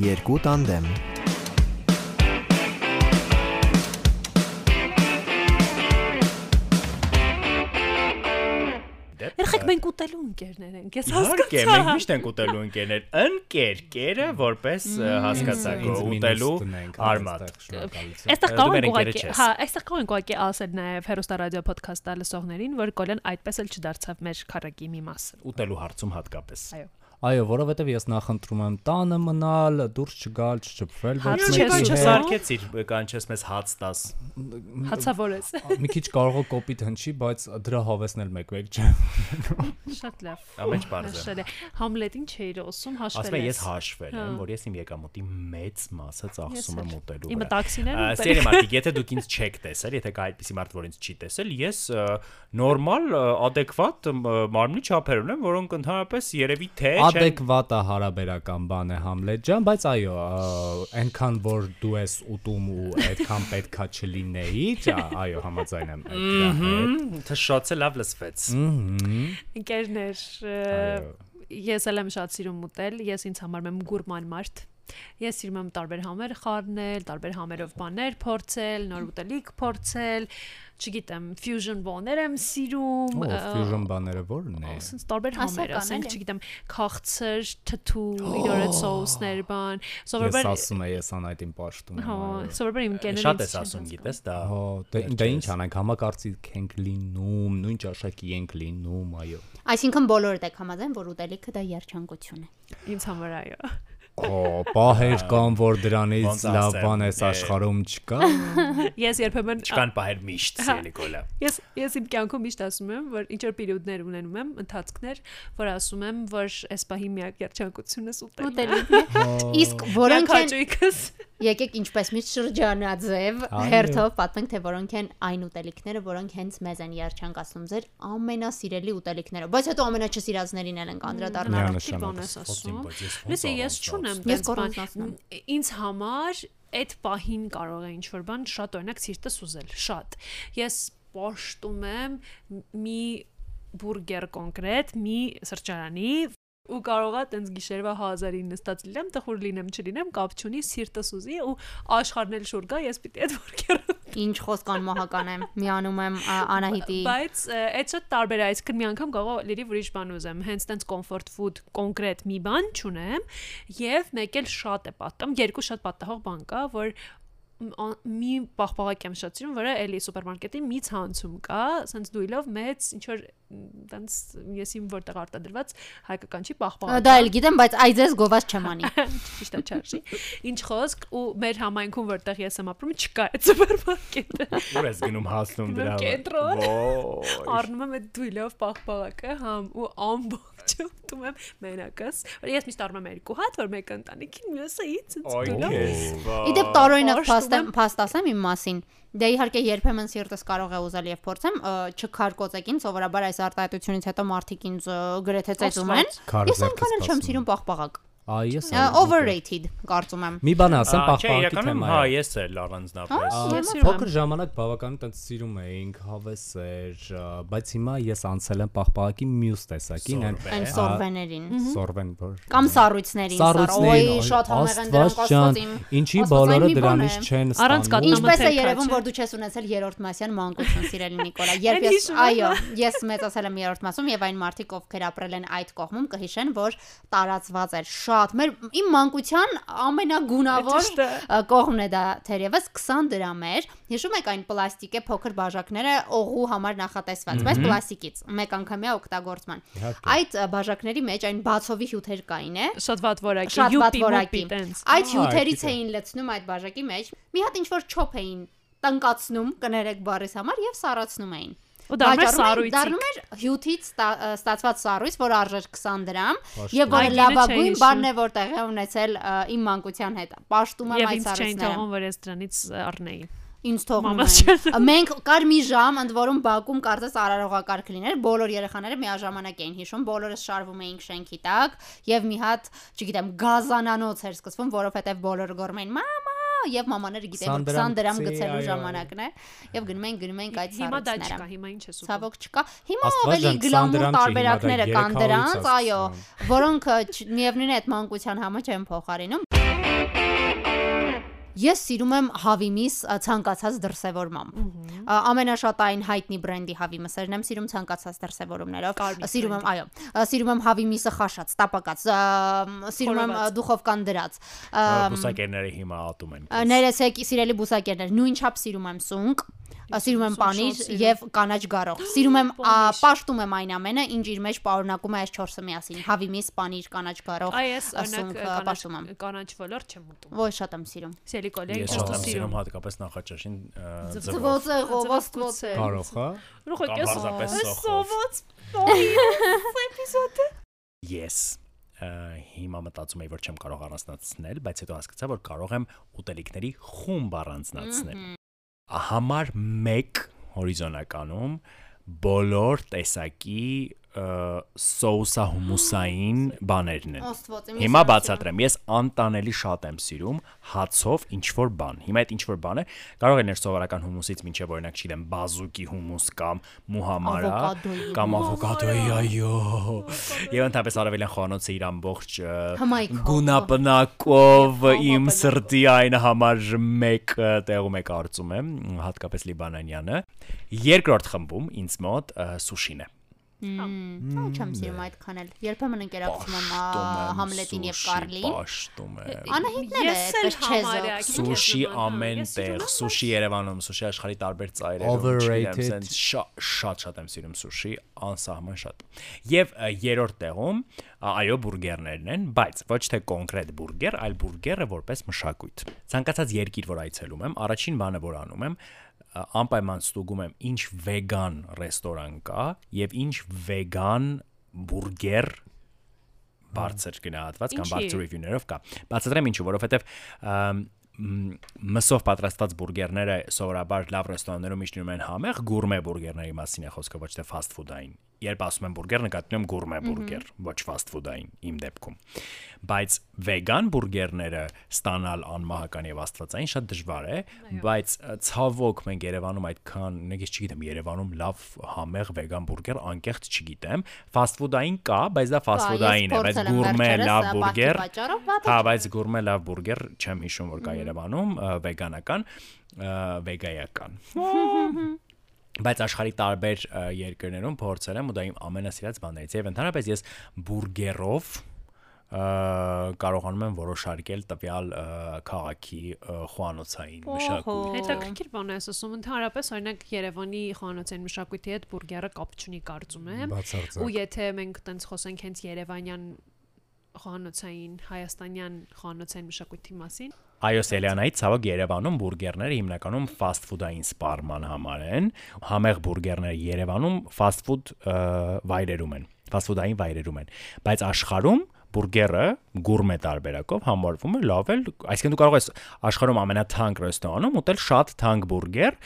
երկու տանդեմ։ Երեք մենք ուտելու ընկերներ ենք, ես Իհարկե, հասկացա։ մենք միշտ ենք ուտելու ընկերներ։ Ընկեր կերը, որպես ը, հասկացաք, ուտելու արմատ։ Այստեղ կարող ենք ուղղակի, հա, այստեղ կարող ենք ուղղակի ասել նաև հերոստա ռադիո ոդքասթը լսողներին, որ Կոլեն այդպես էլ չդարձավ մեր քարակի մի մասը։ Ուտելու հարցում հատկապես։ Այո։ Այո, որովհետև ես նախընտրում եմ տանը մնալ, դուրս չգալ, չճփվել ոչ Հաց մեկի հետ։ Չսարքեցիր, կանչես մեզ հաց տաս։ Հացավորես։ Մի քիչ կարող է կոպիտ հնչի, բայց դրա հավեսն էլ մեկ-մեկ չէ։ Շատ լավ։ Ամեն բարձր Շատ է։ Համլետին չէիր ասում հաշվել։ Ասում եմ ես հաշվել Հա։ եմ, որ ես իմ եկամուտի մեծ մասը ծախսում եմ ուտելու Իմը վրա։ տաքսիներն ուտել։ Սերի մարդիկ, եթե դուք ինձ չեք տեսել, եթե կա այդպիսի մարդ, որ ինձ չի տեսել, ես նորմալ, ը, մարմնի չափեր ունեմ, որոնք ընդհանրապես երևի թե չեն Adekvata հարաբերական բան է Համլետ ջան, բայց այո, այնքան որ դու ես ուտում ու այդքան պետքա չլինեի, այո, համաձայն եմ այդ դրա հետ։ թշոցը լավ լսվեց։ Ընկերներ, ես էլ եմ շատ սիրում ուտել, ես ինձ համար եմ գուրման մարդ։ Ես սիրում եմ տարբեր համեր խառնել, տարբեր համերով բաներ փորձել, նոր ուտելիք փորձել, չգիտեմ, fusion բաներ եմ սիրում։ Ո, fusion բաները ո՞րն է։ Ասենց տարբեր համեր, ասենք, չգիտեմ, քաղցր, թթու, իրար հետ սոուսներ, բան։ Ես Սովորաբար ասում եմ, ես անայտին պաշտում եմ։ հա, սովորաբար իմ կեներից Շատ ես ասում, գիտես, դա Հա, դե դե ինչ անենք, համակարծիք ենք լինում, նույն ճաշակի ենք լինում, այո։ Այսինքն բոլորդ եք համաձայն, որ ուտելիքը դա երջանկություն է։ ինձ համար այո։ պահեր կան, որ դրանից լավ բան էս է, աշխարհում չկա։ Ես երբեմն չկան պահեր միշտ, Հա։ սիրելի կոլա։ Ես ես իմ կյանքում միշտ ասում եմ, որ ինչ որ պերիոդներ ունենում եմ, ընթացքներ, որ ասում եմ, որ այս պահի միակ երջանկությունս ուտելն է։ է։ Իսկ որոնք են եկեք ինչպես միշտ շրջանաձև հերթով պատմենք թե որոնք են այն ուտելիքները, որոնք հենց մեզ են երջանկացնում ձեր ամենասիրելի ուտելիքները։ Բայց հետո ամենաչսիրածներին էլ ենք անդրադառնալու։ Միանշանակ։ բան ես ասում։ Լսի, ես չունեմ դες բան։ Ինձ համար այդ պահին կարող է ինչ որ բան շատ օրինակ սիրտս ուզել, շատ։ Ես պաշտում եմ մի բուրգեր կոնկրետ մի սրճարանի ու կարողա տենց գիշերվա 1000-ին նստած լինեմ, տխուր լինեմ, չլինեմ, կապ չունի, սիրտս ուզի ու աշխարհն էլ շուր գա, ես պիտի այդ բուրգերը Ինչ խոսք անմահական եմ։ Միանում եմ Անահիտի Բայց այդ շատ տարբեր է, այսինքն մի անգամ կարող լրի ուրիշ բան ուզեմ, հենց տենց comfort food կոնկրետ մի բան չունեմ եւ մեկ էլ շատ է պատտում, երկու շատ պատահող բան կա, որ մի պաղպաղակ եմ շատ սիրում, որը էլի սուպերմարկետի մի ցանցում կա, ասենց դույլով մեծ ինչ որ տենց ես իմ որտեղ արտադրված հայկական չի պաղպաղակ։ դա էլ գիտեմ, բայց այ ձեզ գովաց չեմ անի։ ճիշտ է չարժի։ Ինչ խոսք ու մեր համայնքում որտեղ ես եմ ապրում չկա այդ սուպերմարկետը։ Ուր ես գնում հասնում դրա։ Կենտրոն։ Առնում եմ այդ դույլով պաղպաղակը համ ու ամբողջ ուտում եմ մենակս։ Որ ես միշտ առնում եմ երկու հատ, որ մեկը ընտանիքին, մյուսը ինձ դույլով։ քեզ։ Իդեպ տարօրինակ Պաշտում փաստեմ, եմ։ փաստ ասեմ իմ մասին։ Դե իհարկե երբեմն սիրտս կարող է ուզել եւ փորձեմ ը, չքարկոծեք ինձ, սովորաբար այս արտահայտությունից հետո մարդիկ ինձ գրեթե ծեծում են։ Ես այնքան էլ չեմ սիրում պաղպաղակ։ Այ ես Ա, Overrated կարծում եմ։ Մի բան ասեմ պահպանքի իրականում հա, թեմայով։ ես էլ առանձնապես։ Փոքր եմ։ ժամանակ բավականին տենց սիրում էինք հավեսեր, բայց հիմա ես անցել եմ պահպաղակի մյուս տեսակին, այն սորվեներին։ սորվեն որ Կամ սառույցներին, Սառույցներին, Ոյ, շատ համեղ են դրանք ջան, աստվածին։ ինչի բոլորը դրանից չեն Առանց ստանում։ կատնամթերքա, Ինչպես է երևում, որ դու չես ունեցել երրորդ մասյան մանկություն, սիրելի Նիկոլա։ Երբ ես, եմ, այո, ես մեծացել եմ երրորդ մասում եւ այն մարդիկ, ովքեր ապրել են այդ կողմում, կհիշեն, որ տարածված էր շատ։ Մեր իմ մանկության ամենագունավոր կողմն է դա թերևս 20 դրամ էր։ Հիշում եք այն պլաստիկե փոքր բաժակները օղու համար նախատեսված, բայց պլաստիկից, մեկ անգամյա օգտագործման։ Այդ բաժակների մեջ այն բացովի հյութեր կային, է, Շատ վատ որակի, շատ վատ որակի։ Այդ հյութերից էին լցնում այդ բաժակի մեջ։ Մի հատ ինչ որ չոփ էին տնկացնում, կներեք բառիս համար եւ սառացնում էին։ Ու դառնում էր սառույցիկ։ Դառնում էր հյութից ստացված սառույց, որ արժեր 20 դրամ, եւ որը լավագույն բանն է, որ տեղի ունեցել իմ մանկության հետ։ Պաշտում եմ Եվ այդ ինձ չէին սառույցները։ թողում, որ ես դրանից առնեի։ Ինձ թողնում էին։ Մենք կար մի ժամ, ընդ որում Բաքում կարծես արարողակարգ լիներ, բոլոր երեխաները միաժամանակ էին հիշում, բոլորս շարվում էինք շենքի տակ եւ մի հատ, չգիտեմ, գազանանոց էր սկսվում, որովհետեւ բոլորը գոռում էին՝ «Մամա, եւ մամաները գիտեն որ 20 20 դրամ գցելու ժամանակն է եւ գնում են գնում են այդ Հիմա դա չկա, հիմա ինչ է սուտ։ Ցավոք չկա։ Հիմա ավելի ջան, 20 գլամուր տարբերակները կան 300-ից դրանց, այո, որոնք միևնույն է այդ մանկության համը չեն փոխարինում։ Ես սիրում եմ հավիմիս ա, ցանկացած դրսևորմամբ։ Ա, Ամենաշատային հայտնի բրենդի հավիմսերն եմ սիրում ցանկացած դրսևորումներով։ Սիրում եմ, այո, սիրում եմ հավիմիսը խաշած, տապակած, սիրում եմ դուխովկան դրած։ Բուսակերները հիմա ատում են։ Ներեցեք, սիրելի բուսակերներ, նույն չափ սիրում եմ սունկ, սիրում եմ պանիր եւ կանաչ գարող։ Սիրում եմ պաշտում եմ այն ամենը, ինչ իր մեջ պարունակում է այս 4-ը միասին՝ հավիմիս, պանիր, կանաչ գարող, Այ ես ա, օրինակ պաշտում եմ։ կանաչ ոլորտ չեմ ուտում։ Ոչ շատ եմ սիրում։ Սելի կոլեգ, շատ եմ սիրում։ հատկապես նախաճաշին ը, ձվով։ Ձվոց է, ղովոց Ձվոց է։ Կարող, Ռուխոկ Կամ ես սոխով։ սովոց էպիզոդը։ ը, հիմա մտածում եի որ չեմ կարող առանձնացնել, բայց հետո հասկացա որ կարող եմ ուտելիքների խումբ առանձնացնել։ Համար 1 հորիզոնականում բոլոր տեսակի ը, սոուսահումուսային բաներն են։ Հիմա բացատրեմ, ես անտանելի շատ եմ սիրում հացով ինչ որ բան։ Հիմա այդ ինչ որ բան է, կարող է ներ սովորական հումուսից մինչև օրինակ չգիտեմ, բազուկի հումուս կամ մուհամարա կամ ավոկադոյի, այո։ Եվ ընդհանրապես արևելյան խոհանոցը իր ամբողջ գունապնակով իմ սրտի այն համար 1 տեղում է կարծում եմ, հատկապես լիբանանյանը։ Երկրորդ խմբում ինձ մոտ սուշին է։ Ո՞չ չեմ սիրում այդքան էլ։ Երբեմն ընկերակցում եմ Համլետին եւ Կարլին։ Պաշտում է, էլ այդպես չեզոք։ Սուշի հա, ամեն տեղ, սուշի Երևանում, սուշի աշխարհի տարբեր ծայրերում, շատ շատ եմ սիրում սուշի, անսահման շատ։ Եվ երրորդ տեղում այո բուրգերներն են, բայց ոչ թե կոնկրետ բուրգեր, այլ բուրգերը որպես մշակույթ։ Ցանկացած երկիր, որ այցելում եմ, առաջին բանը, որ անում եմ, անպայման ստուգում եմ ինչ վեգան ռեստորան կա եւ ինչ վեգան բուրգեր բարձր գնահատված կամ բարձր review-ներով կա։ Բացատրեմ ինչու, մ, մսով պատրաստված բուրգերները սովորաբար լավ ռեստորաններում իշնում են համեղ գուրմե բուրգերների մասին է խոսքը, ոչ թե fast food-ային։ Երբ ասում եմ բուրգեր, նկատում եմ գուրմե բուրգեր, ոչ fast food-ային իմ դեպքում։ Բայց վեգան բուրգերները ստանալ անմահական եւ աստվածային շատ դժվար է, բայց ցավոք մենք Երևանում այդքան, ես չգիտեմ, Երևանում լավ համեղ վեգան բուրգեր անկեղծ չգիտեմ։ Fast food-ային կա, բայց դա ես food-ային է, բայց գուրմե լավ բուրգեր Հա, բայց գուրմե լավ բուրգեր չեմ հիշում որ կա Երևանում, վեգանական, վեգայական։ Բայց աշխարհի տարբեր երկրներում փորձել եմ ու դա իմ ամենասիրած բաներից է։ Եվ ընդհանրապես ես բուրգերով կարողանում եմ որոշարկել տվյալ քաղաքի խոհանոցային մշակույթ։ Հետաքրքիր բան է ասում, ընդհանրապես օրինակ Երևանի խոհանոցային մշակույթի հետ բուրգերը կապ չունի կարծում եմ։ Ու եթե մենք տենց խոսենք հենց Երևանյան խոհանոցային, հայաստանյան խոհանոցային մշակույթի մասին, Այո, Սելյանայի ցավոք Երևանում բուրգերները հիմնականում fast food-ային սպառման համար են։ Համեղ բուրգերները Երևանում food ը, վայրերում են, fast food-ային վայրերում են։ Բայց աշխարհում բուրգերը գուրմե տարբերակով համարվում է լավ էլ, այսինքն դու կարող ես աշխարհում ամենաթանկ ռեստորանում ուտել շատ թանկ բուրգեր,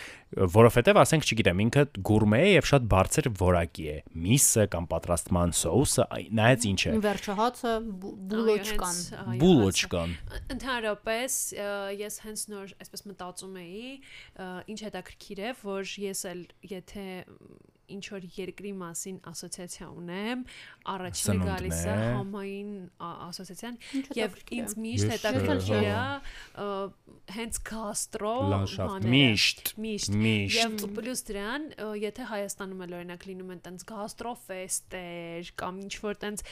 որովհետև ասենք, չգիտեմ, ինքը գուրմե է եւ շատ բարձր որակի է։ Միսը կամ պատրաստման սոուսը, այ, նայած ինչ է։ Վերջը հացը բու- բուլոչկան։ Բուլոչկան։ Ընդհանրապես ես հենց նոր այսպես մտածում էի, ինչ հետաքրքիր է, որ ես էլ եթե ինչ որ երկրի մասին ասոցիացիա ունեմ, առաջինը գալիս է համային ասոցիացիան եւ ինձ միշտ հետաքրքիր է հենց գաստրո Լանդշաֆտը։ բաները։ Միշտ, միշտ միշտ։ Եվ պլյուս դրան, եթե Հայաստանում էլ օրինակ լինում են տենց գաստրոֆեստեր կամ ինչ որ տենց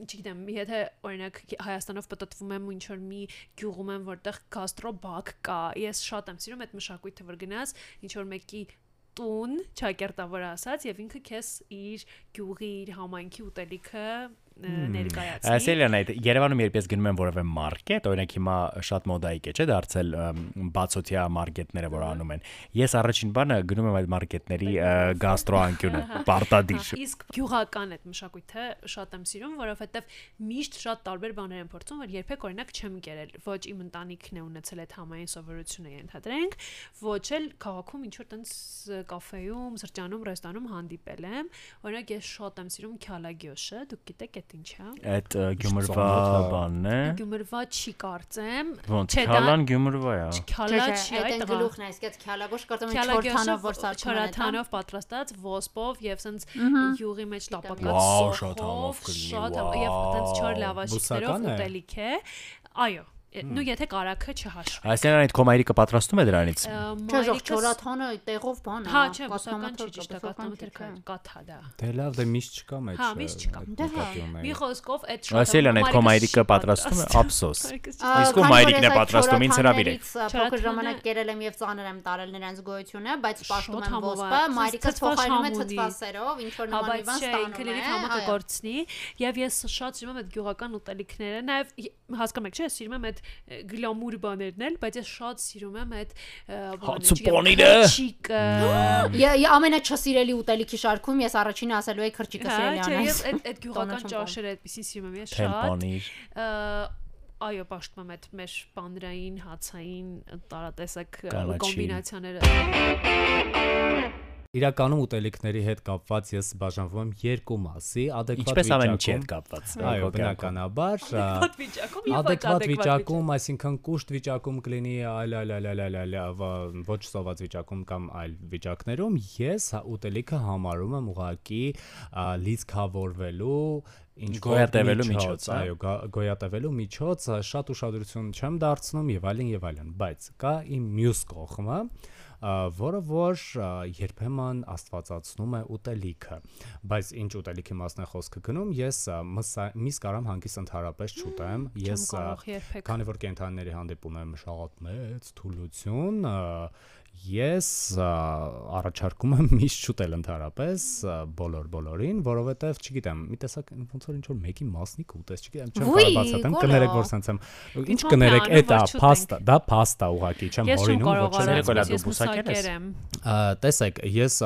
չգիտեմ, եթե օրինակ Հայաստանով պատտվում եմ ու ինչ որ մի գյուղում եմ, որտեղ գաստրոբակ կա, ես շատ եմ սիրում այդ մշակույթը, որ գնաս ինչ որ մեկի տուն, ճակերտավոր ասած, եւ ինքը քեզ իր գյուղի, իր համայնքի ուտելիքը ներկայացնի։ Ասելյան այդ Երևանում երբ ես գնում եմ որևէ մարքետ, օրինակ հիմա շատ մոդայիկ է, չէ՞, դարձել բացօթյա մարքետները, որ անում են։ Ես առաջին բանը գնում եմ այդ մարքետների գաստրոանկյունը, պարտադիր։ Հա, Իսկ գյուղական այդ մշակույթը շատ եմ սիրում, որովհետև միշտ շատ տարբեր բաներ եմ փորձում, որ երբեք օրինակ չեմ կերել։ Ոչ իմ ընտանիքն է ունեցել այդ համային սովորությունը ենթադրենք, ոչ էլ քաղաքում ինչ որ տենց կաֆեում, սրճանում, ռեստորանում հանդիպել եմ։ Օրինակ ես շատ եմ սիրում քյալագյոշը, դուք գիտեք այդ այդ ինչ է։ Այդ գյումրվա բանն է։ Գյումրվա չի կարծեմ։ Ոնց Չէ, դա- քալան գյումրվա է։ Քյալա չի այդ այդ գլուխն է, իսկ այդ քյալագոշ կարծում եմ 4 Քյալագյոսը թանով որ սարքում են։ չորաթանով պատրաստած ոսպով եւ սենց յուղի մեջ տապակած Վաու, սոխով, շատ համով կլինի, շատ եւ տենց չոր լավաշիկներով ուտելիք է այո նու եթե կարակը չհաշվի Այսինքն այդ քո մայրիկը պատրաստում է դրանից։ Չէ, ժող չորաթանը տեղով բան է։ հա չէ բուսական կաթնամթոռ չի ճիշտ է չէ։ կաթա դա Դե լավ, դե միշտ չկա մեջ։ Հա, միշտ չկա։ Դե հա, նկատի մի խոսքով այդ Այսինքն այդ քո մայրիկը պատրաստում է, ափսոս։ Իսկ ո մայրիկն է պատրաստում, ինձ հրավիրեք։ Փոքր ժամանակ կերել եմ եւ ծանր եմ տարել նրանց գոյությունը, բայց պաշտում Շատ եմ ոսպը, թթվաշ փոխարինում է թթվասերով, ինչ որ Հա, նման բայց իվան չէ, ստանում է։ լրիվ համը այո։ կգործնի եւ ես շատ սիրում եմ այդ գյուղական ուտելիքները, նաեւ հասկանում եք, չէ, սիրում եմ այդ ը, գլամուր բաներն էլ, բայց ես շատ սիրում եմ այդ Հացը պոնիրը։ Չիկը։ Ե- ե- ամենաչսիրելի ուտելիքի շարքում ես առաջինը ասելու եի քրճիկը Հա, սիրելի չէ, ես այդ այդ գյուղական ճաշերը այդպեսին սիրում եմ ես շատ։ Այո, պաշտում եմ այդ մեր պանրային, հացային տարատեսակ կոմբինացիաները։ Իրականում ուտելիքների հետ կապված ես բաժանվում եմ երկու մասի, adekvat Ինչպես ամեն ինչի հետ վիճակում։ կապված։ Այո, բնականաբար, Ադեկվատ վիճակում եւ adekvat adekvat վիճակում, այսինքն կուշտ վիճակում կլինի այլ այլ այլ այլ այլ ոչ սոված վիճակում կամ այլ վիճակներում ես հա- ուտելիքը համարում եմ ուղակի լիցքավորվելու ինչ Գոյատևելու միջոց, այո, գոյատևելու միջոց շատ ուշադրություն չեմ դարձնում եւ այլն եւ այլն, բայց կա իմ մյուս կողմը, որը որ երբեմն աստվածացնում է ուտելիքը բայց ինչ ուտելիքի մասն է խոսքը գնում ես միս կարամ հանկիստ ընդհանրապես չուտեմ ես քանի որ կենթանիների հանդեպ ունեմ շատ մեծ թուլություն ես առաջարկում եմ միշտ շուտել ընդհանրապես բոլոր բոլորին, որովհետև չգիտեմ, մի տեսակ ոնց որ ինչ որ մեկի մասնիկ ուտես, չգիտեմ, չեմ կարող բացատրեմ, կներեք որ սենց եմ։ Ինչ կներեք, էտա որ փաստա, դա փաստա ուղակի, չեմ հորինում, ոչ լա արած, դու բուսակեր ես։ տեսեք, ես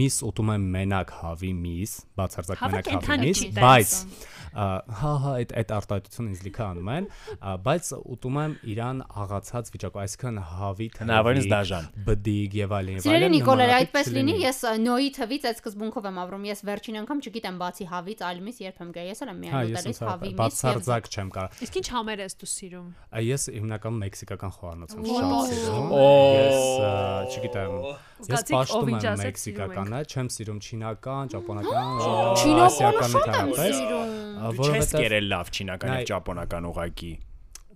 միս ուտում եմ մենակ հավի միս, բացարձակ մենակ հավի միս, բայց հա հա այդ այդ արտահայտությունը ինձ լիքը անում են, բայց ուտում եմ իրան աղացած վիճակով, այսինքն հավի Հնարավորինս դաժան։ բդիկ եւ այլն եւ Սիրելի Նիկոլեր, նմանատիպ այդպես լինի, ես նոյի թվից այդ սկզբունքով եմ ապրում։ Ես վերջին անգամ չգիտեմ բացի հավից այլ միս երբ եմ գա։ Ես էլ եմ Հա, միայն ես ուտելիս հավի միս։ բացարձակ չեմ կարող։ Իսկ ինչ համեր ես դու սիրում։ Ես հիմնական մեքսիկական խոհանոց եմ շատ սիրում։ Ես չգիտեմ։ Ես պաշտում եմ մեքսիկականը, չեմ սիրում չինական, ճապոնական, ասիական շատ եմ ընդհանրապես, ա, Չես կերել լավ չինական եւ ճապոնական ուղակի։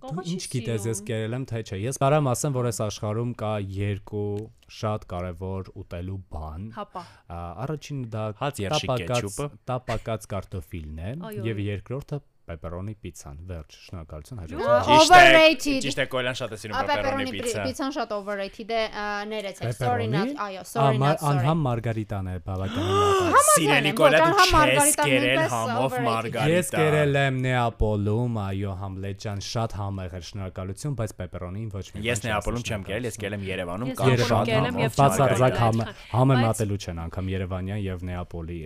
ինչ գիտես ես կերել եմ թե չէ։ Ես կարամ ասեմ, որ այս աշխարհում կա երկու շատ կարևոր ուտելու բան։ Առաջինը դա կետչուպը։ տապակած կարտոֆիլն է եւ երկրորդը պեպերոնի պիցան։ Վերջ, շնորհակալություն հաջողություն։ Overrated։ Ճիշտ է, Կոլյան շատ է սիրում պեպերոնի Pepperoni պիցա։ pizza-ն շատ overrated է, ներեցեք, sorry not, այո, sorry not, sorry։ Անհամ Մարգարիտան է բավականին լավ։ Սիրելի անհամ չես նույնպես համով մարգարիտա։ Ես կերել եմ Նեապոլում, այո, Համլետ ջան, շատ համեղ էր, շնորհակալություն, բայց պեպերոնին ոչ մի Ես Նեապոլում չեմ կերել, ես կերել եմ Երևանում կամ շատ համով բացարձակ Մարգարիտա, համ այդքան։ համեմատելու չեն անգամ Երևանյան եւ Նեապոլի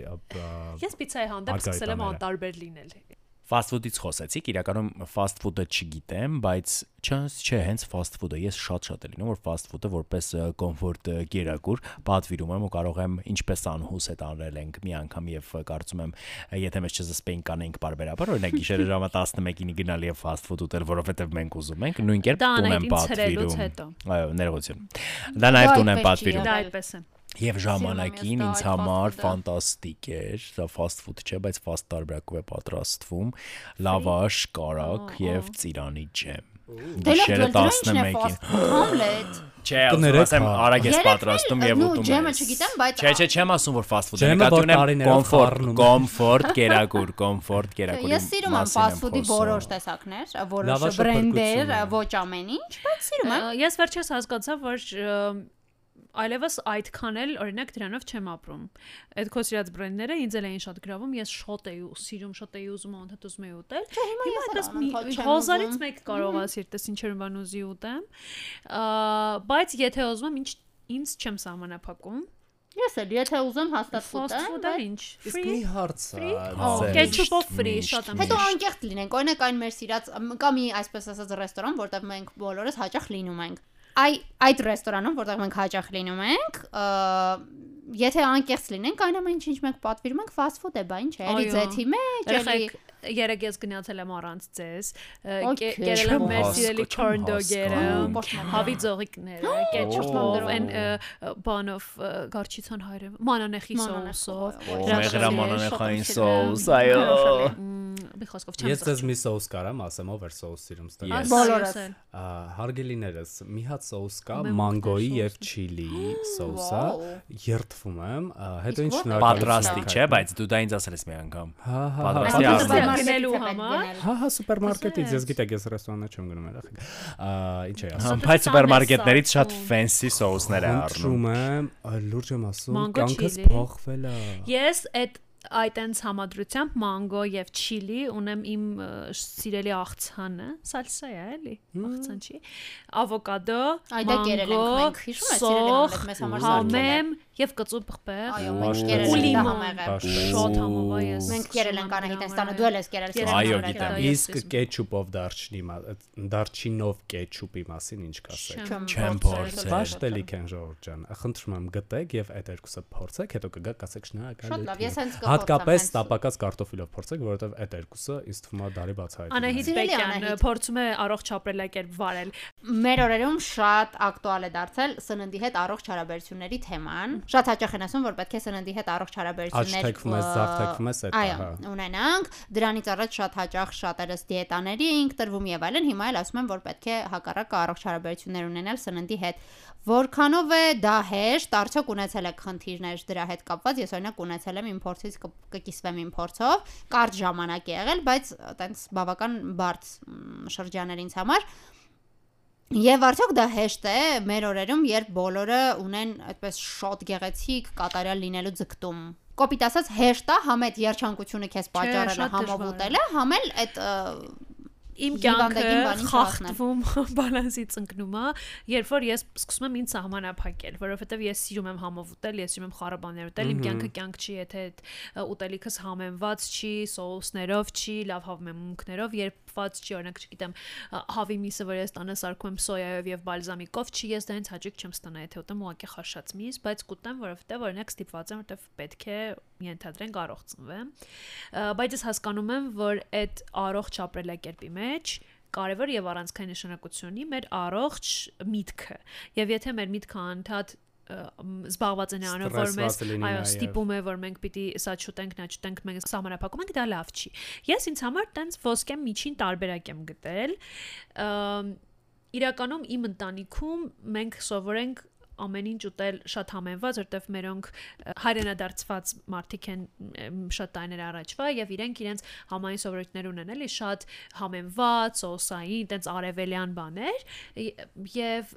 Ես պիցայի հանդեպ սկսել եմ անտարբեր լինել։ Fast food-ից խոսեցիք, իրականում fast food-ը չգիտեմ, բայց չէ, չէ, հենց fast food-ը ես շատ-շատ է լինում, որ fast food-ը որպես կոմֆորտ գերակուր պատվիրում եմ ու կարող եմ ինչպես անհուս հետ անրել ենք մի անգամ եւ կարծում եմ եթե մեզ չզսպեին կանենք բարբերաբար, օրինակ գիշերը ժամը 11-ին գնալ եւ fast food ուտել, որովհետեւ մենք ուզում ենք, նույն կերպ տուն եմ պատվիրում։ Այո, ներողություն։ Դա նաեւ տուն եմ պատվիրում։ Դա այդպես է։ Եվ ժամանակին ինձ համար food-ը։ ֆանտաստիկ էր, դա fast food չէ, բայց fast տարբերակով է պատրաստվում, լավաշ, կարակ եւ ծիրանի ջեմ։ է 11-ին։ fast food, Hamlet։ Չէ, ասեմ, հա։ արագ ես պատրաստում եւ նու, ուտում ջեմը ես։ չգիտեմ, բայց Չէ, չէ, չեմ ասում որ fast food է, Ջեմը, նկատի ունեմ կոմֆորտ, կոմֆորտ, կերակուր, կոմֆորտ, կերակուրի։ Ես սիրում եմ fast food-ի որոշ տեսակներ, որոշ բրենդեր, ոչ ամեն ինչ, բայց սիրում եմ։ Ես վերջերս հասկացա, որ այլևս այդքան էլ օրինակ դրանով չեմ ապրում։ Այդ քո սիրած բրենդները ինձ էլ էին շատ գրավում, ես շատ էի ու սիրում, շատ էի ուզում անդադ ուզում էի ուտել։ Հիմա ես այդպես մի անընդհատ ուզում։ մեկ կարող ասիր, տես ինչեր բան ուզի ուտեմ։ Ա, Բայց եթե ուզում եմ, ինչ ինձ չեմ սահմանափակում։ Ես էլ, եթե ուզում հաստատ food-ը բայց- ինչ։ Իսկ մի հարց Կետչուպով free, միշտ, շատ եմ։ Հետո անկեղծ լինենք, օրինակ այն մեր սիրած մ, կա մի այսպես ասած ռեստորան, որտեղ մենք բոլորս հաճախ լինում ենք։ Այ այդ ռեստորանում, որտեղ մենք հաճախ լինում ենք, եթե անկեղծ լինենք, այն ամեն ինչ ինչ մենք պատվիրում ենք fast food է, բա ինչ է, էլի ձեթի մեջ, էլի երեք ես գնացել եմ առանց ձեզ։. Կերել եմ մեր սիրելի corn dog-երը, հավի ձողիկները, կետչուպով, այն բանով գարչիցան հայրը, մանանեխի սոուսով։ մեղրա մանանեխային սոուս, այո։ Մի խոսքով չեմ Ես ձեզ մի սոուս կարամ ասեմ, ով էր սոուս սիրում ստել։ Ես։ Բոլորս։ Հարգելիներս, մի հատ սոուս կա, մանգոյի եւ չիլի սոուսը, երթվում եմ, հետո ինչ ո՞րտեղ Պատրաստի, Պատրաստի, չէ, բայց դու դա ինձ ասել ես մի անգամ։ Հա, հա, Պատրաստի հա, հա, Գնելու համար։ Հա, հա, սուպերմարկետից, ես գիտեք, ես ռեստորաններ չեմ գնում երախեք։ Ա, ինչ է ասում։ Բայց սուպերմարկետներից շատ ֆենսի սոուսներ է առնում։ Խնդրում եմ, լուրջ եմ ասում, չիլի։ փոխվել է։ Ես այդ այդ այնց համադրությամբ մանգո եւ չիլի ունեմ իմ սիրելի աղցանը, սալսա է, էլի, աղցան չի։ Ավոկադո, մանգո, մենք, հիշում ես, սիրելի Համլետ, մեզ համար սարքել համեմ եւ կծու բխբեղ։ Այո, մենք կերել Ու ենք Պաշտոն։ Շատ համով է ես։ Մենք կերել ենք Անահիտեն ստանը, դու ես կերել Կերել Այո, եմ, գիտեմ։ դա ես Իսկ ես- կեչուպով դարչնի, դարչինով կեչուպի մասին ինչ կասեք։ Չեմ փորձել։ Պաշտելիք են Ժորժ ջան։ Խնդրում եմ գտեք եւ այդ երկուսը փորձեք, հետո կգաք ասեք Շատ լավ, ես շնորհակալ։ հենց կփորձեմ, Հատկապես տապակած կարտոֆիլով փորձեք, որովհետեւ այդ երկուսը ինձ թվում է դարի բացահայտ։ Անահիտ Բեկյան Անահիտ։ փորձում է առողջ ապրելակերպ վարել։ Մեր օրերում շատ ակտուալ է դարձել սննդի հետ առողջ հարաբերությունների թեման։ Շատ հաճախ են ասում, որ պետք է սննդի հետ առողջ հարաբերություններ Աչթեքվում ես, զարթեքվում ես, Այո, ունենանք։ Դրանից առաջ շատ հաճախ շատերս դիետաների էինք տրվում եւ այլն, հիմա էլ ասում եմ, որ պետք է հակառակը առողջ հարաբերություններ ունենալ սննդի հետ։ Որքանով է դա հեշտ, արդյոք ունեցել եք խնդիրներ դրա հետ կապված։ Ես օրինակ ունեցել եմ իմ փորձից կկիսվեմ իմ փորձով։ Կարճ ժամանակ է եղել, բայց այտենց բավական բարդ մ, շրջան էր ինձ համար։ Եվ արդյոք դա հեշտ է մեր օրերում, երբ բոլորը ունեն այդպես շատ գեղեցիկ կատարյալ լինելու ձգտում։ Կոպիտ ասած հեշտ է, համ այդ երջանկությունը քեզ պատճառել է, շատ համ էլ այդ իմ կյանքը խախտվում բալանսից ընկնում է, երբ որ ես սկսում եմ ինձ սահմանափակել, որովհետև ես սիրում եմ համով ուտել, ես սիրում եմ խառաբաներ ուտել, իմ կյանքը կյանք չի, եթե այդ ուտելիքս համեմված չի, սոուսներով չի, լավ հավմեմունքներով, երբված չի, օրինակ, չգիտեմ, հավի միսը, որ ես տանը սարքում եմ սոյայով եւ բալզամիկով, չի, ես դրանից հաճույք չեմ ստանա, եթե ուտեմ ուղակի խաշած միս, բայց կուտեմ, որովհետև օրինակ ստիպված եմ, որովհետև պետք է ենթադրենք առողջ ծնվեմ։ Ը, Բայց ես հասկանում եմ, որ այդ առողջ ապրելակերպի մեջ կարևոր եւ առանցքային նշանակություն ունի մեր առողջ միտքը։ Եվ եթե մեր միտքը անդադ զբաղված է նրանով, որ մեզ այո, ստիպում է, որ մենք պիտի սա չուտենք, նա չուտենք, մենք սահմանափակում ենք, դա լավ չի։ Ես ինձ համար տենց ոսկե միջին տարբերակ եմ գտել։ Իրականում իմ ընտանիքում մենք սովորենք ամեն ինչ ուտել շատ համենված, որտեվ մերոնք հայրենադարձված մարդիկ են շատ տարիներ առաջվա եւ իրենք իրենց համային սովորույթներ ունեն էլի շատ համենված, սոսային, տենց արևելյան բաներ եւ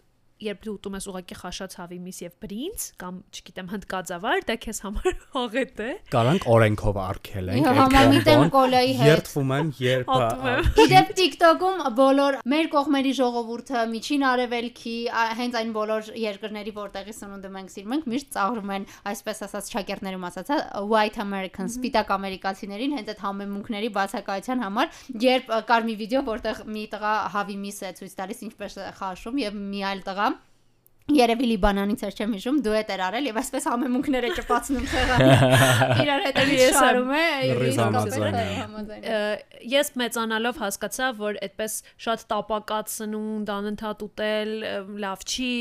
երբ դու ուտում ես ուղակի խաշած հավի միս եւ բրինձ կամ չգիտեմ հնդկածավար, դա քեզ համար աղետ է։ Կարանք օրենքով արկել ենք։ այդ համամիտեմ կոլայի հետ։ Երթվում են, երբ եմ։ Գիտեք TikTok-ում բոլոր մեր կողմերի ժողովուրդը միջին արևելքի հենց այն բոլոր երկրների, որտեղի սնունդը մենք սիրում ենք, միշտ ծաղրում են, այսպես ասած շակերտներում ասած, հա, white Americans, սպիտակ ամերիկացիներին հենց այդ համեմունքների բացակայության համար, երբ կար մի վիդեո, որտեղ մի տղա հավի միս է ցույց տալիս ինչպես է խաշում եւ մի այլ տղա Երևի Լիբանանից էր չեմ հիշում, դու էդ էր արել եւ այսպես համեմունքները ճպացնում ցեղանի։ Իրար հետ եմ շարում է, Ը, ես մեծանալով հասկացա, որ այդպես շատ տապակած սնունդ անընդհատ ուտել լավ չի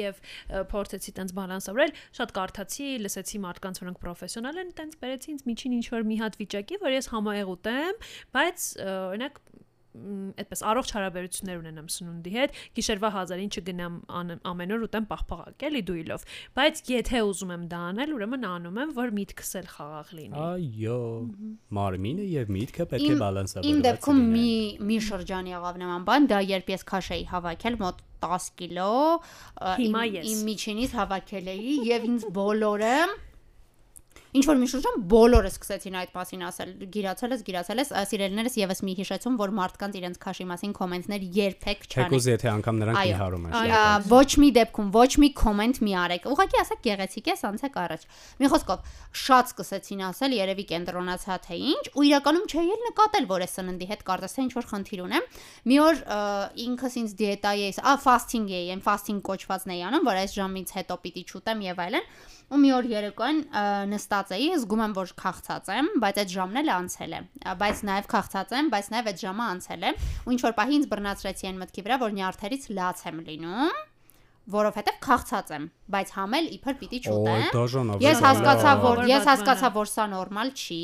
եւ փորձեցի տենց բալանսավորել, շատ կարդացի, լսեցի մարդկանց, որոնք պրոֆեսիոնալ են, տենց բերեցի ինձ միջին ինչ որ մի հատ վիճակի, որ ես համաեղ ուտեմ, բայց օրինակ այդպես առողջ հարաբերություններ ունենամ սնունդի հետ գիշերվա 1000-ին չգնամ ամեն օր ուտեմ պահպաղակ էլի դույլով բայց եթե ուզում եմ դա անել ուրեմն անում եմ որ միտքս էլ խաղաղ լինի Այո, մարմինը եւ միտքը պետք է բալանսավորված Իմ դեպքում լինեն։ մի մի շրջան եղավ նման բան, դա երբ ես քաշ էի հավաքել մոտ 10 կիլո, իմ միջինից հավաքել էի եւ ինձ բոլորը Ինչ որ մի շրջան բոլորը սկսեցին այդ մասին ասել, գիրացել ես, գիրացել ես, սիրելիներս եւս մի հիշեցում, որ մարդկանց իրենց քաշի մասին կոմենտներ երբեք չանեն։ Թեկուզ եթե անգամ նրանք նիհարում են։ ոչ մի դեպքում ոչ մի կոմենտ մի արեք։ Ուղղակի ասեք գեղեցիկ է, անցեք առաջ։ Մի խոսքով, շատ սկսեցին ասել, երևի կենտրոնացա թե ինչ, ու իրականում չէի էլ նկատել, որ այս սննդի հետ կարծես թե ինչ որ խնդիր ունեմ։ Մի օր ինքս ինձ դիետայի էի, ա ֆաստինգ էի, այն ֆաստինգ կոչվածն էի անում, որ այս ժամից հետո պիտի չուտեմ եւ այլն։ ու մի օր երեկոյան նստած էի, զգում եմ, որ քաղցած եմ, բայց այդ ժամն էլ անցել է։ Բայց նաև քաղցած եմ, բայց նաև այդ ժամը անցել է։ Ու ինչ որ պահի ինձ բռնացրեցի այն մտքի վրա, որ նյարդերից լաց եմ լինում, որովհետև քաղցած եմ, բայց համել իբր պիտի չուտեմ։ Ես հասկացա, որ ես հասկացա, որ սա նորմալ չի։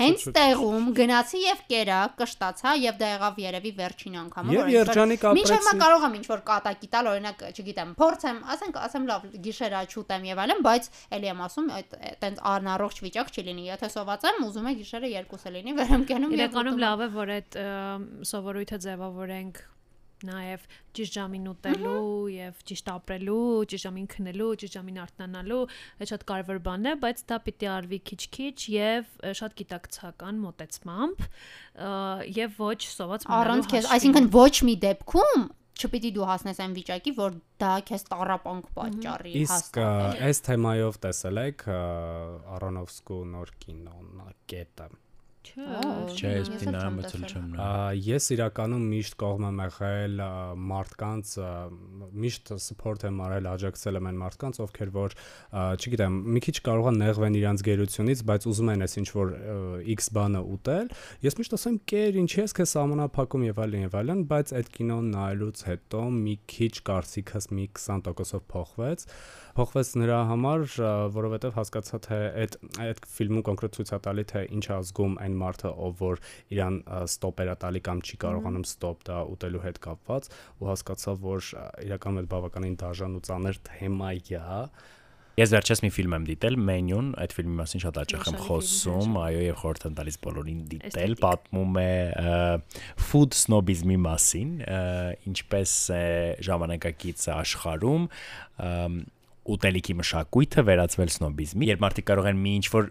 Հենց տեղում գնացի եւ կերա, կշտացա եւ դա եղավ երևի վերջին անգամը, Եվ որ ինչ-որ- երջանիկ Մինչև մա կարող եմ ինչ որ կատակի տալ, օրինակ, չգիտեմ, փորձեմ, ասենք, ասեմ լավ, գիշերա չուտեմ եւ այլն, բայց էլի եմ ասում, այդ այտենց անառողջ վիճակ չի լինի։ Եթե սոված եմ, ուզում եմ գիշերը երկուսը լինի, վեր եմ կենում եւ Իրականում լավ է, որ այդ սովորույթը ձևավորենք նաև ճիշտ ժամին ուտելու եւ ճիշտ ապրելու, ճիշտ ժամին քնելու, ճիշտ ժամին արթնանալու, այդ շատ կարևոր բան է, բայց դա պիտի արվի քիչ-քիչ եւ շատ գիտակցական մոտեցմամբ եւ ոչ սոված մնալու Առանց քեզ, այսինքն ոչ մի դեպքում չպիտի դու հասնես այն վիճակի, որ դա քեզ տարապանք պատճառի Իսկ ա, այս թեմայով տեսել եք Արոնովսկու նոր կինոն ա, կետը։ Չէ, ես Ես նայեմ, չեմ բայց էլ տեսել։ չեմ Ա, նայ։ Ես իրականում միշտ կողմ եմ եղել մարդկանց միշտ support եմ արել, աջակցել եմ այն մարդկանց, ովքեր որ չգիտեմ, մի քիչ կարող են նեղվեն իրանց գերությունից, բայց ուզում են այս ինչ որ X բանը ուտել։ Ես միշտ ասեմ, «Կեր, ինչի ես քեզ սահմանափակում եւ այլն եւ այլն», բայց այդ կինոն նայելուց հետո մի քիչ կարծիքս մի 20%-ով փոխվեց փոխվեց նրա համար, որովհետև հասկացա թե այդ այդ ֆիլմում կոնկրետ ցույց է տալի թե ինչ է զգում այն մարդը, ով որ իրան ստոպեր է տալի կամ չի կարողանում ստոպ դա ուտելու հետ կապված ու հասկացա, որ իրականում այդ բավականին դաժան ու ծանր թեմա է։ Ես վերջերս մի ֆիլմ եմ դիտել, Menu-ն, այդ ֆիլմի մասին շատ հաճախ եմ խոսում, այո, եւ խորհուրդ եմ տալիս բոլորին դիտել, պատմում է food snobism-ի մասին, ինչպես է ժամանակակից աշխարհում ուտելիքի մշակույթը վերածվել սնոբիզմի, երբ մարդիկ կարող են մի ինչ որ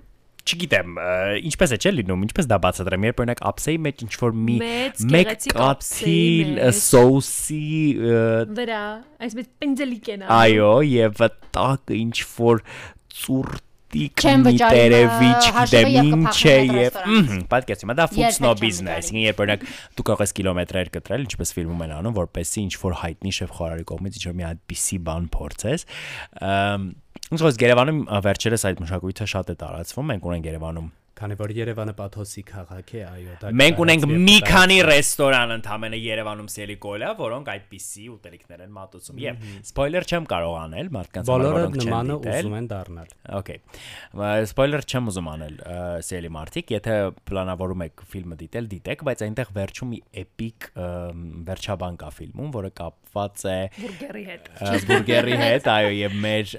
չգիտեմ, ինչպես է չէ լինում, ինչպես դա բացատրեմ, երբ օրինակ ափսեի մեջ ինչ որ մի մեկ կաթիլ սոուսի Վրա, այսպես պենձելիկ են Այո, եւ տակը ինչ որ ծուրտիկ Չեմ մի վճարում, տերևի, հաշիվը չգիտեմ եւ ինչ է եւ ըհը, պատկերացնի, դա food snobism է, այսինքն երբ օրինակ դու կարող ես կիլոմետրեր կտրել, ինչպես ֆիլմում են անում, որպեսզի ինչ որ հայտնի շեֆ խորարի կողմից ինչ որ մի այդպիսի բան փորձես։ Ամ Ոնց որ Երևանում վերջերս այդ մշակույթը շատ է տարածվում, մենք ունենք Երևանում Քանի որ Երևանը պաթոսի քաղաք է, այո, դա Մենք ունենք մի քանի ռեստորան ընդամենը Երևանում Սելիկոլա, որոնք այդպիսի ուտելիքներ են մատուցում։ Եվ սպոյլեր չեմ կարող անել մարդկանց համար, Բոլորը որոնք չեն նմանը ուզում են դառնալ։ Okay։ Սպոյլեր չեմ ուզում անել սելի մարտիկ, եթե պլանավորում եք ֆիլմը դիտել, դիտեք, բայց այնտեղ վերջում մի էպիկ վերջաբան կա ֆիլմում, որը կապված է բուրգերի հետ։ բուրգերի հետ, այո, եւ մեր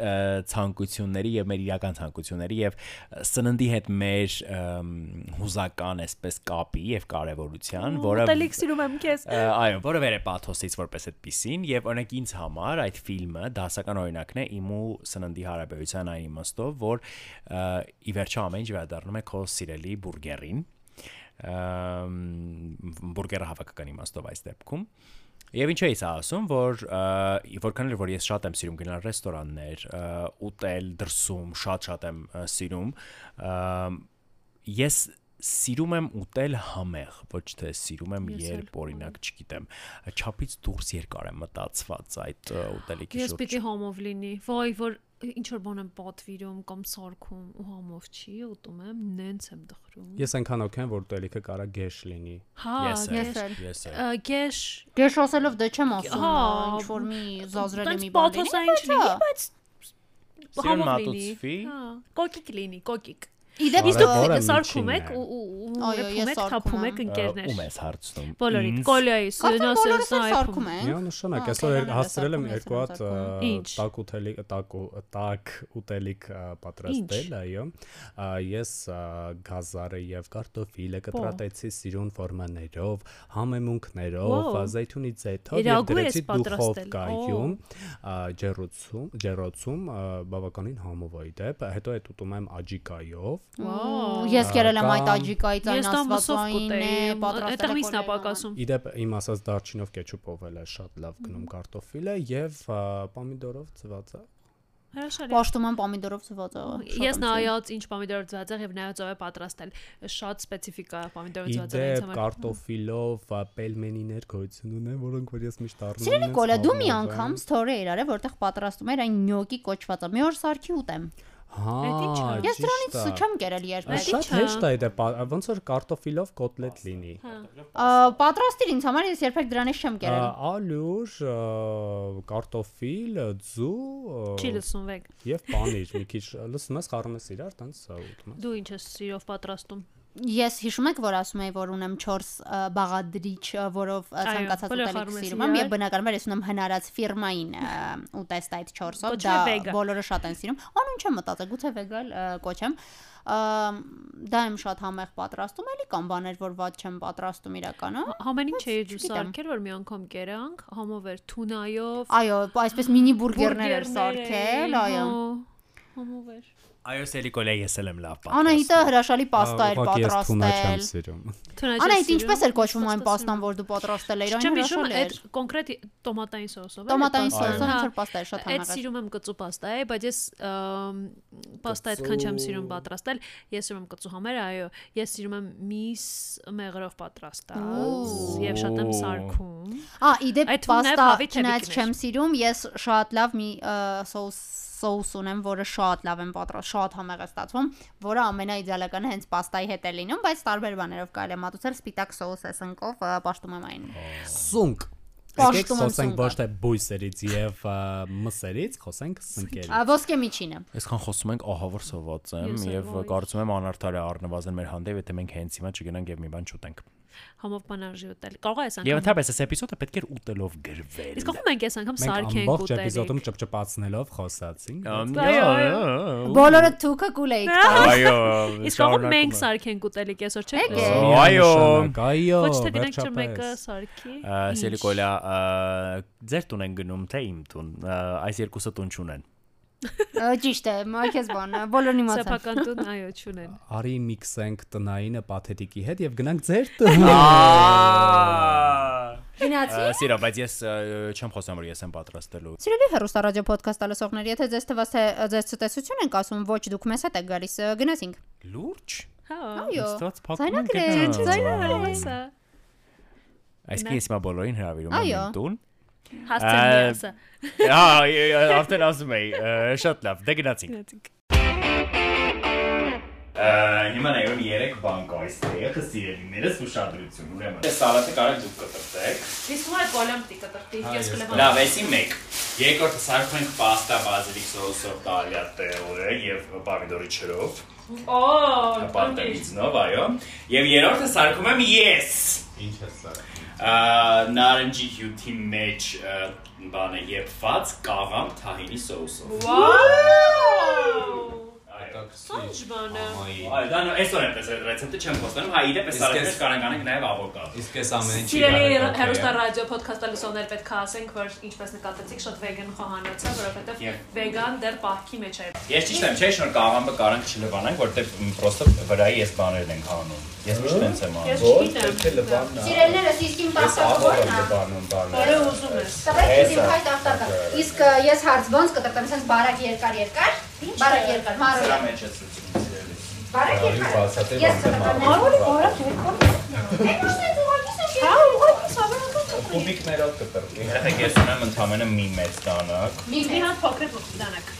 ցանկությունների եւ մեր իրական ցանկությունների եւ սննդի հետ մեր հուզական այսպես կապի եւ կարեւորության, որը Ուտելիք սիրում եմ քեզ։ այո, որը վեր է պաթոսից որպես այդպեսին եւ օրինակ ինձ համար այդ ֆիլմը դասական օրինակն է իմ ու սննդի հարաբերության այն իմաստով, որ ի վերջո ամեն ինչ վերադառնում է քո սիրելի բուրգերին։ բուրգերը հավաքական իմաստով այս դեպքում։ Եվ ինչու է սա ասում, որ որքան էլ որ ես շատ եմ սիրում գնալ ռեստորաններ, ուտել դրսում, շատ-շատ եմ սիրում, ես սիրում եմ ուտել համեղ, ոչ թե սիրում եմ Ես երբ օրինակ, չգիտեմ, չափից դուրս երկար եմ մտածված այդ ուտելիքի Ես շուրջ։ պիտի հոմով լինի։ Ոայ, որ ինչ որ բան եմ պատվիրում կամ սարքում ու հոմով չի, ուտում եմ, նենց եմ դխրում։ Ես այնքան օքեյ եմ, որ ուտելիքը կարա գեշ լինի։ Հա, Ես ես էլ, ես էլ։ գեշ Գեշ ասելով դե չեմ ասում, Հա, ինչ որ մի զազրելի տենց մի բան լինի, բայց բայց Սիրուն հոմով մատուցվի։ լինի։ Հա, կոկիկ լինի, կոկիկ։ իդեպ դուք սարքում եք է։ ու ու ու Այո, ես եք, սարքում թափում եմ։ եք ընկերներ։ Ում ես հարցնում։ բոլորս էլ նոսես սարքում ենք։ Միանշանակ, այսօր հասցրել եմ երկու հատ տակ ուտելիք, տակ տակ ուտելիք պատրաստել, այո։ Ես գազարը եւ կարտոֆիլը կտրատեցի սիրուն ֆորմաներով, համեմունքներով, զեյթունի ձեթով եւ դրեցի դուխովկայում, ջեռոցում ա, բավականին համովայի դեպ, հետո այդ ուտում եմ աջիկայով։ Ես գերել եմ այդ աջիկայից այն ասվածային է, պատրաստել եմ։ Այդտեղ ի՞նչն է պակասում։ Իդեպ իմ ասած դարչինով կեչուպովել է շատ լավ գնում կարտոֆիլը եւ պոմիդորով ծվածը։ Հրաշալի։ Պաշտոման պոմիդորով ծվածաղ։ Ես նայած ինչ պոմիդորով ծվածաղ եւ նայած ով է պատրաստել։ Շատ սպეციფიკա պոմիդորով ծվածաղը ինձ համար։ Իդե կարտոֆիլով պելմենիներ գոյություն ունեն, որոնք որ ես միշտ առնում եմ։ Չէ, Նիկոլա, դու մի անգամ ստորի էր արել, որտեղ պատրաստում էր այն նյոկի կոչվածը։ Մի օր սարքի ուտեմ։ Հա։ Ես դրանից չեմ կերել երբեք։ Շատ հեշտ է դա պա- ոնց որ կարտոֆիլով կոտլետ լինի։ Ա, Պատրաստիր ինձ համար ես երբեք դրանից չեմ կերել։ Ալյուր, կարտոֆիլ, ձու Չի լսում վեգ։ եւ պանիր, մի քիչ լսում ես խառնում ես իրար, տենց սա ուտում ես։ Դու ինչ ես սիրով պատրաստում։ Ես հիշում եք, որ ասում էի, որ ունեմ 4 բաղադրիչ, որով ցանկացած ուտելիք սիրում եմ եւ բնականաբար ես ունեմ հնարած ֆիրմային ուտեստ այդ 4-ով, Կոչվում դա բոլորը շատ են սիրում։ Անուն չեմ մտածել, գուցե վեգալ ա, կոչեմ։ Դա եմ շատ համեղ պատրաստում, էլի կան բաներ, որ ված չեմ պատրաստում իրականը։ Համեն ինչ էի դու չգիտեմ։ սարքել, որ մի անգամ կերանք, համով էր թունայով։ Այո, այսպես մինի բուրգերներ էր սարքել, այո։ Համով էր։ Այո, Սելիկոլե ես էլ եմ լավ Անահիտը հրաշալի պաստա էր ես պատրաստել։ Անահիտ ինչպես էր կոչվում այն պաստան, որ դու պատրաստել էիր, այն Չեմ հիշում հրաշալի այդ էր։ կոնկրետ տոմատային սոսով։ էլի Տոմատային սոսով հա։ ինչ որ պաստա էր շատ Այդ համեղ։ սիրում եմ կծու պաստա է, բայց ես պաստա այդքան չեմ սիրում պատրաստել։ Ես սիրում եմ կծու համերը, այո։ Ես սիրում եմ միս մեղրով պատրաստած եւ շատ եմ սարքում։ Ա, իդեպ Այդ թունն է պաստա չնայած չեմ սիրում, ես շատ լավ մի սոուս սոուս ունեմ, որը շատ լավ եմ պատրաստ, շատ համեղ է ստացվում, որը ամենաիդեալականը հենց պաստայի հետ է լինում, բայց տարբեր բաներով կարելի է մատուցել սպիտակ սոուս է սնկով, պաշտում եմ այն։ Սունկ։ Պաշտում Եկեք եմ խոսենք ոչ թե բույսերից եւ մսերից, խոսենք սնկերից։ Ոսկե միջինը։ Այսքան խոսում ենք ահավոր սոված եմ եւ կարծում եմ անարդար է առնվազն մեր հանդեպ, եթե մենք հենց հիմա չգնանք եւ մի բան չուտենք։ Համով բանարժի ուտել։ Կարող է այս Եվ անգամ։ ընդհանրապես այս էպիզոդը պետք էր ուտելով գրվել։ Իսկ ախում ենք այս անգամ Մենք սարքենք ամբողջ էպիզոդում ուտել։ ճպճպացնելով խոսացինք։ Այո, այո։ Բոլորը թուքը կուլեիք։ Այո։ Իսկ ախում մենք սարքենք ուտելիք այսօր չէ։ Այո։ Այո, Ոչ թե գնանք չոր մեկը սարքի։ Սելիկոլա ձեր տուն են գնում թե իմ տուն։ Այս երկուսը տուն չունեն։ Ճիշտ է, մայքես բան, բոլորն իմացան։ Սեփական տուն, այո, չունեն։ Արի միքսենք տնայինը պաթետիկի հետ եւ գնանք ձեր տուն։ Գնացի։ Սիրո, բայց ես չեմ խոսում, որ ես եմ պատրաստելու։ Սիրելի հերոստա ռադիո ոդքասթ լսողներ, եթե ձեզ թվաց թե ձեզ ցտեսություն ենք ասում, ոչ դուք մեզ հետ եք գալիս, գնացինք։ Լուրջ։ Հա։ Այո։ գնաց։ ձայնագրեր։ Հեսա։ Այսինքն ես հիմա բոլորին հրավիրում եմ Այո։ տուն։ Հասցեն միասը։ Հա, արդեն ասում էի, շատ լավ, դե գնացինք։ Գնացինք։ Հիմա նայում 3 բան կա այստեղ, սիրելիներս ուշադրություն, ուրեմն։ Այս սալատը կարող դուք կտրտեք։ Իսկ ու այդ կոլեմ տիկը տրտի, ես կլեմ։ Լավ, էսի 1։ Երկրորդը սարքում ենք պաստա բազիլիկ սոուսով տալյատեղը եւ պամիդորի չրով, Օ, պարտենիցնով, այո։ Եւ երրորդը սարքում եմ ես։ Ինչ է սա։ Նարնջի հյութի մեջ բանը եփված կաղամ թահինի սոուսով։ Վաու։ Ինչ բանը։ Այո, դա նո այսօր եմ տեսել ռեցեպտը չեմ խոստանում, հայ իդեպ այս Իսկ սարքներ ես- կարող անենք նաեւ ավոկադո։ Իսկ այս ամեն ինչի Սիրելի գարեջոկ է։ հերոստա ռադիո ոդքասթը լսողներ պետք է ասենք, որ ինչպես նկատեցիք, շատ վեգան խոհանոց է, որովհետև վեգան դեռ պահքի մեջ է։ Ես ճիշտ եմ, չէ՞ շնոր կաղամը կարանք չլվանանք, որտեղ պրոստը վրայի ես բաներն ենք հանում։ Ես միշտ տենց եմ անում։ չգիտեմ։ Սիրելիներս իսկ իմ տախտակը ո՞րն է։ Որը ուզում ես։ Տվեք իմ հայ տախտակը։ Իսկ ես հարց ոնց կտրտեմ, sense բարակ երկար երկար։ Բարակ երկար, Սրա մարոյա։ մեջ է սուծում սիրելի։ Բարակ երկար։ Ես կտրտեմ։ Մարոյի բարակ երկար։ Այն ուշ է ուղղակի սա շի։ Հա, ուղղակի սա Կուբիկներով կտրտի։ Երեք ես ունեմ ընդամենը մի մեծ դանակ։ Մի մի հատ փոքր դանակ։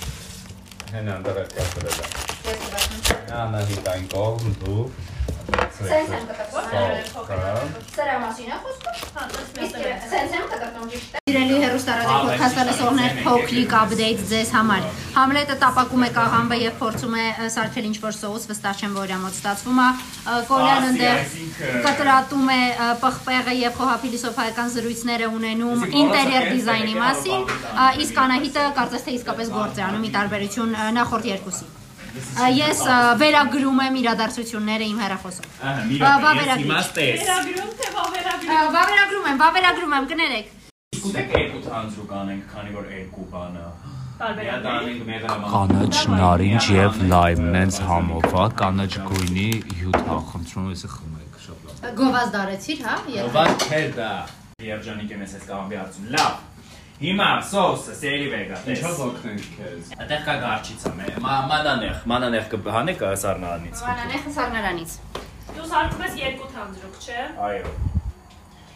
Հենան դրել կապրել։ Ես կտրտեմ։ Անա հիտային կողմ դու։ Sense եմ կտրտում։ Սրա մասին է խոսքը։ Հա, Իսկ sense եմ կտրտում ճիշտ է։ Սիրելի հերոստարադի ոդքասթը լսողներ, փոքրիկ update ձեզ համար։ Համլետը տապակում է կաղամբը եւ փորձում է սարքել ինչ-որ սոուս, վստահ չեմ որ ամոց ստացվում է։ Ը, Կոլյան ընդեղ կտրատում է պղպեղը եւ խոհափիլիսոփայական զրույցներ է ունենում ինտերիեր դիզայնի մասին, իսկ Անահիտը կարծես թե իսկապես գործ է անում՝ ի տարբերություն նախորդ երկուսի։ Ես վերագրում եմ իրադարձությունները իմ հեռախոսով։ Ահա, Ա, մի վավերագրիչ։ րոպե, ես հիմա ստես։ Վերագրում թե վավերագրում։ Վավերագրում եմ, վավերագրում եմ, կներեք։ Կուտեք երկու թանձրուկ անենք, քանի որ երկու բանը։ կանաչ նարինջ եւ լայմ նենց համովա կանաչ գույնի հյութ հա խնդրում եմ էսը խմեք շատ լավ Գովազ դարեցիր, հա? Ված չէր դա։ Երջանիկ եմ ես այս կաղամբի հարցում։ Լավ։ Հիմա սոուսը սերի վեգա։ ինչա օգնենք քեզ Այդտեղ կա գարչիցը։ Մանանեղ, մանանեղ կհանեք սառնարանից։ Վանանեխը սառնարանից։ Դու սարքում ես երկու թանձրուկ, չէ՞։ Այո։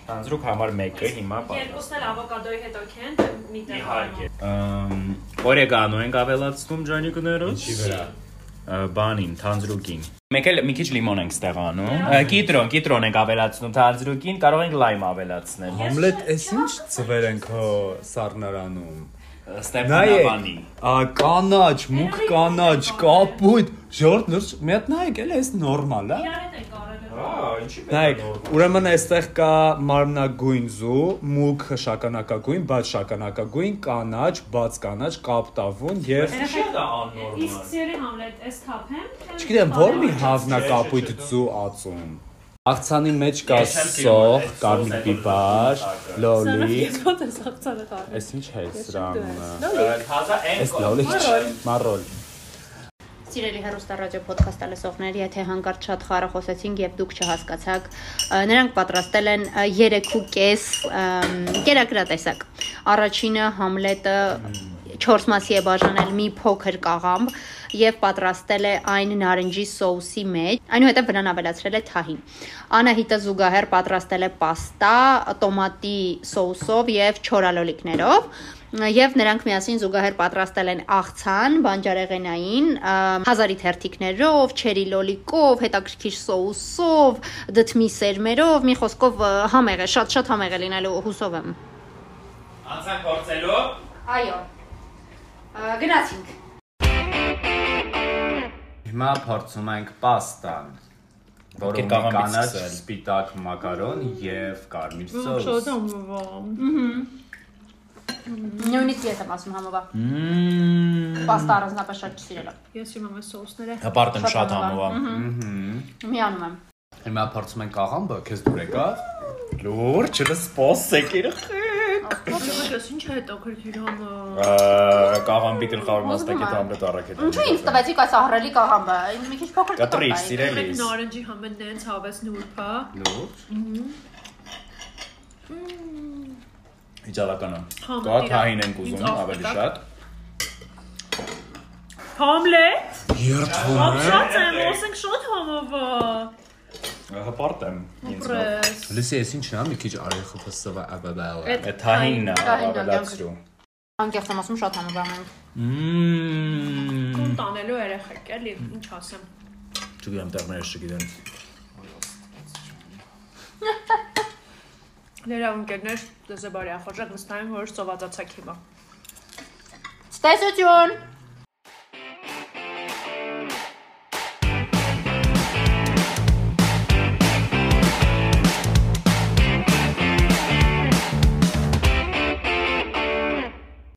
Տանձրուկ համար 1-ը հիմա Երկուսն էլ ավոկադոյի հետ օքեն, թե մի տեղ Իհարկե։ Օրեգանո ենք ավելացնում ջանիկները։ Ինչի վրա։ Բանին, թանձրուկին։ Մեկ էլ մի քիչ լիմոն ենք ստեղանում։ Կիտրոն, կիտրոն ենք ավելացնում թանձրուկին, կարող ենք լայմ ավելացնել։ Համլետ, էս ինչ ծվեր ենք հո սառնարանում։ Ստեփանավանի։ Ա կանաչ, մուկ կանաչ, կապույտ, ժորտ նուրջ, մի հատ նայեք, էլի էս նորմալ է։ Իրար հետ են կարել։ Ահա, ինչի՞ Նայեք, ուրեմն այստեղ կա մարմնագույն զու, մուկ շագանակագույն, բաց շագանակագույն, կանաչ, բաց կանաչ, կապտավուն եւ դա աննորմալ։ Իսկ սիրելի Համլետ, այս թափեմ։ չգիտեմ, ո՞ր մի հավնակապույտ զու ածում։ Աղցանի մեջ կա սող, կարմիր բիբար, լոլի։ Ո՞տ է սաղցանը կարել։ Այս ինչ է սրան։ Թազա Այս են լոլի չէ, մարոլ։ Սիրելի հերոստա ռադիո ոդքասթ լսողներ, եթե հանկարծ շատ խառը խոսեցինք եւ դուք չհասկացաք, նրանք պատրաստել են 3.5 կերակրատեսակ։ Առաջինը Համլետը 4 մասի է բաժանել մի փոքր կաղամբ եւ պատրաստել է այն նարնջի սոուսի մեջ։ Այնուհետև վրան ավելացրել է թահին։ Անահիտը զուգահեռ պատրաստել է պաստա տոմատի սոուսով եւ չորալոլիկներով եւ նրանք միասին զուգահեռ պատրաստել են աղցան բանջարեղենային հազարի թերթիկներով, չերի լոլիկով, հետաքրքիր սոուսով, դդմի սերմերով, մի խոսքով համեղ է, շատ-շատ համեղ է լինելու հուսով եմ։ Անցանք փորձելու։ Այո։ Գնացինք։ Հիմա փորձում ենք պաստան, որը կանաչ, սպիտակ մակարոն եւ կարմիր սոուս։ Նույնիսկ ես եմ ասում համովա։ Պաստա առանձնապես շատ չսիրելով։ Ես իմ ամեն սոուսները։ Հպարտեմ Շատ շատ համով է։ համով։ Միանում եմ։ Հիմա փորձում ենք աղամբը, քեզ դուր եկավ։ Լուրջ, չես սպոսեք երախեք։ Ես ինչ է հետաքրքիր համը։ Կաղամբի գլխավոր մասնակի համբետ առաքետ։ Ինչու ինձ տվեցիք այս ահռելի կաղամբը։ Ինձ մի քիչ փոքր Կտրիչ, կտա։ սիրելիս։ Նարնջի համը նենց հավես նուրբա։ Լուրջ։ Իջալականը։ Համը Կա թահին ենք Ինձ ուզում ավելի շատ։ Համլետ։ Երթում Շատ եմ, ասենք շատ համովա։ Հպարտեմ ինձ։ Պրես։ Լսի, այս ինչն է, մի քիչ արեխը փսվա ավաբալ։ Էդ Այդ թահինն է Թահինն է, ավելացրու։ Անկեղծ եմ ասում շատ համով եմ։ Մմ։ Կոն տանելու երեխեք էլի, ինչ ասեմ։ Չգիտեմ տեղներս չգիտեմ։ Լերա ընկերներ, դեզ է բարի ախորժակ նստային, որ սովացացակ հիմա։ Ստեսություն։